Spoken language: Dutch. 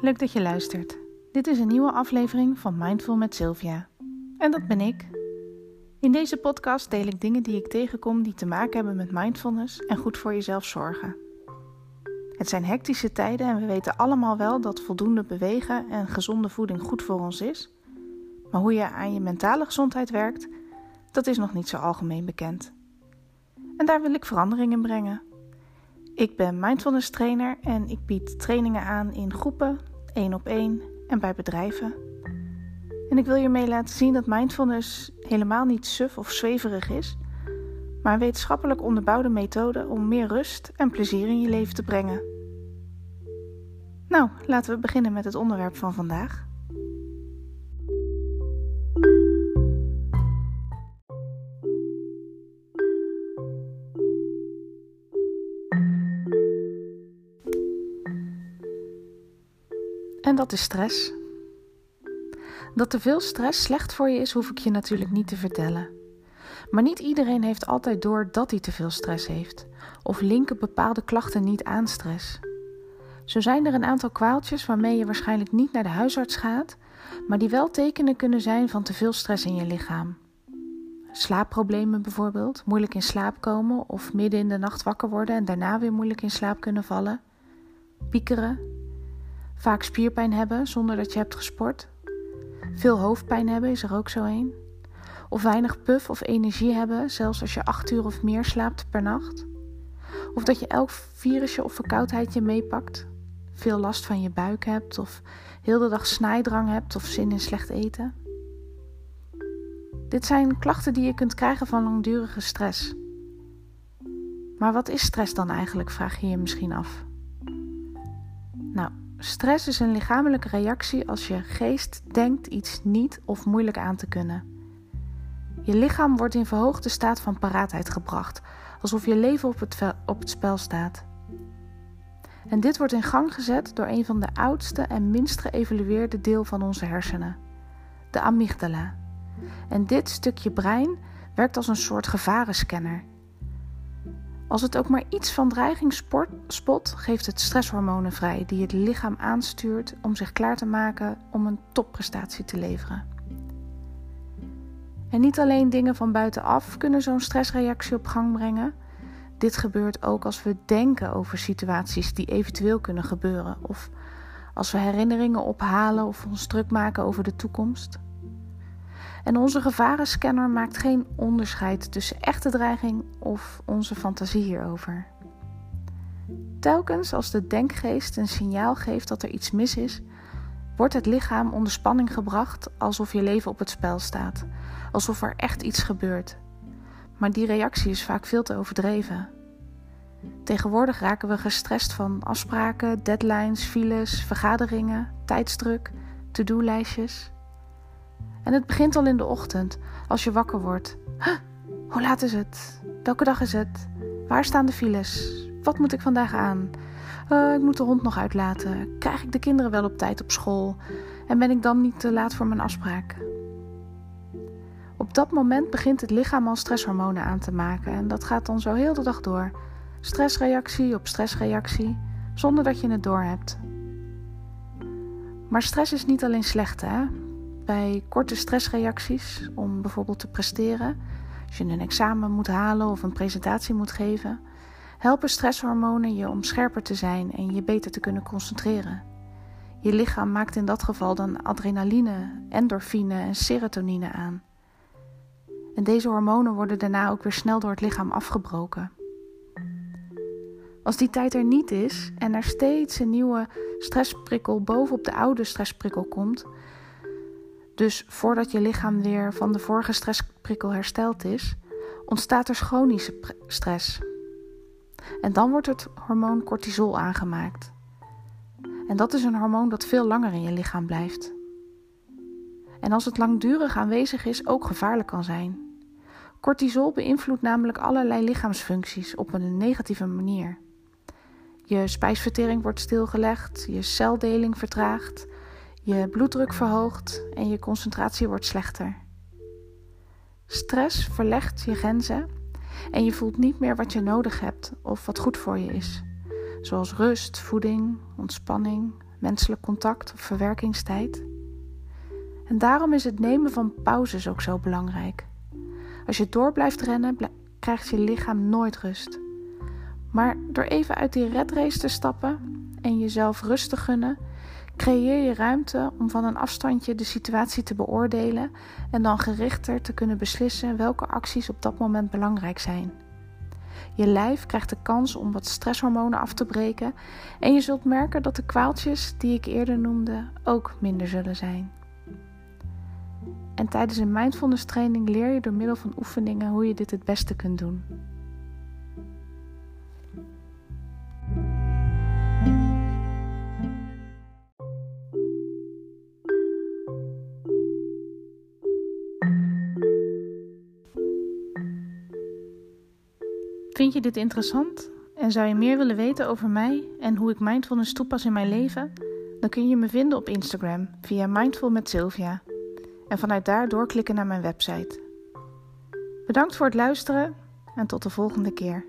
leuk dat je luistert. Dit is een nieuwe aflevering van Mindful met Sylvia. En dat ben ik. In deze podcast deel ik dingen die ik tegenkom die te maken hebben met mindfulness en goed voor jezelf zorgen. Het zijn hectische tijden en we weten allemaal wel dat voldoende bewegen en gezonde voeding goed voor ons is. Maar hoe je aan je mentale gezondheid werkt, dat is nog niet zo algemeen bekend. En daar wil ik verandering in brengen. Ik ben mindfulness trainer en ik bied trainingen aan in groepen, één op één en bij bedrijven. En ik wil je mee laten zien dat mindfulness helemaal niet suf of zweverig is, maar een wetenschappelijk onderbouwde methode om meer rust en plezier in je leven te brengen. Nou, laten we beginnen met het onderwerp van vandaag. En dat is stress. Dat te veel stress slecht voor je is, hoef ik je natuurlijk niet te vertellen. Maar niet iedereen heeft altijd door dat hij te veel stress heeft, of linken bepaalde klachten niet aan stress. Zo zijn er een aantal kwaaltjes waarmee je waarschijnlijk niet naar de huisarts gaat, maar die wel tekenen kunnen zijn van te veel stress in je lichaam. Slaapproblemen bijvoorbeeld, moeilijk in slaap komen of midden in de nacht wakker worden en daarna weer moeilijk in slaap kunnen vallen. Piekeren, Vaak spierpijn hebben zonder dat je hebt gesport. Veel hoofdpijn hebben is er ook zo een. Of weinig puff of energie hebben, zelfs als je acht uur of meer slaapt per nacht. Of dat je elk virusje of verkoudheidje meepakt. Veel last van je buik hebt of heel de dag snijdrang hebt of zin in slecht eten. Dit zijn klachten die je kunt krijgen van langdurige stress. Maar wat is stress dan eigenlijk, vraag je je misschien af. Stress is een lichamelijke reactie als je geest denkt iets niet of moeilijk aan te kunnen. Je lichaam wordt in verhoogde staat van paraatheid gebracht, alsof je leven op het, op het spel staat. En dit wordt in gang gezet door een van de oudste en minst geëvalueerde deel van onze hersenen, de amygdala. En dit stukje brein werkt als een soort gevarenscanner als het ook maar iets van dreiging spot, geeft het stresshormonen vrij die het lichaam aanstuurt om zich klaar te maken om een topprestatie te leveren. En niet alleen dingen van buitenaf kunnen zo'n stressreactie op gang brengen. Dit gebeurt ook als we denken over situaties die eventueel kunnen gebeuren, of als we herinneringen ophalen of ons druk maken over de toekomst. En onze gevarenscanner maakt geen onderscheid tussen echte dreiging of onze fantasie hierover. Telkens als de denkgeest een signaal geeft dat er iets mis is, wordt het lichaam onder spanning gebracht alsof je leven op het spel staat, alsof er echt iets gebeurt. Maar die reactie is vaak veel te overdreven. Tegenwoordig raken we gestrest van afspraken, deadlines, files, vergaderingen, tijdsdruk, to-do-lijstjes. En het begint al in de ochtend, als je wakker wordt. hoe laat is het? Welke dag is het? Waar staan de files? Wat moet ik vandaag aan? Uh, ik moet de hond nog uitlaten. Krijg ik de kinderen wel op tijd op school? En ben ik dan niet te laat voor mijn afspraak? Op dat moment begint het lichaam al stresshormonen aan te maken en dat gaat dan zo heel de dag door. Stressreactie op stressreactie, zonder dat je het doorhebt. Maar stress is niet alleen slecht, hè? Bij korte stressreacties om bijvoorbeeld te presteren, als je een examen moet halen of een presentatie moet geven, helpen stresshormonen je om scherper te zijn en je beter te kunnen concentreren. Je lichaam maakt in dat geval dan adrenaline, endorfine en serotonine aan. En deze hormonen worden daarna ook weer snel door het lichaam afgebroken. Als die tijd er niet is en er steeds een nieuwe stressprikkel bovenop de oude stressprikkel komt, dus voordat je lichaam weer van de vorige stressprikkel hersteld is, ontstaat er chronische stress. En dan wordt het hormoon cortisol aangemaakt. En dat is een hormoon dat veel langer in je lichaam blijft. En als het langdurig aanwezig is, ook gevaarlijk kan zijn. Cortisol beïnvloedt namelijk allerlei lichaamsfuncties op een negatieve manier. Je spijsvertering wordt stilgelegd, je celdeling vertraagt, je bloeddruk verhoogt en je concentratie wordt slechter. Stress verlegt je grenzen en je voelt niet meer wat je nodig hebt of wat goed voor je is, zoals rust, voeding, ontspanning, menselijk contact of verwerkingstijd. En daarom is het nemen van pauzes ook zo belangrijk. Als je door blijft rennen, krijgt je lichaam nooit rust. Maar door even uit die redrace te stappen en jezelf rust te gunnen, creëer je ruimte om van een afstandje de situatie te beoordelen en dan gerichter te kunnen beslissen welke acties op dat moment belangrijk zijn. Je lijf krijgt de kans om wat stresshormonen af te breken en je zult merken dat de kwaaltjes die ik eerder noemde ook minder zullen zijn. En tijdens een mindfulness training leer je door middel van oefeningen hoe je dit het beste kunt doen. Vind je dit interessant en zou je meer willen weten over mij en hoe ik mindfulness toepas in mijn leven? Dan kun je me vinden op Instagram via Mindful met Sylvia en vanuit daar doorklikken naar mijn website. Bedankt voor het luisteren en tot de volgende keer.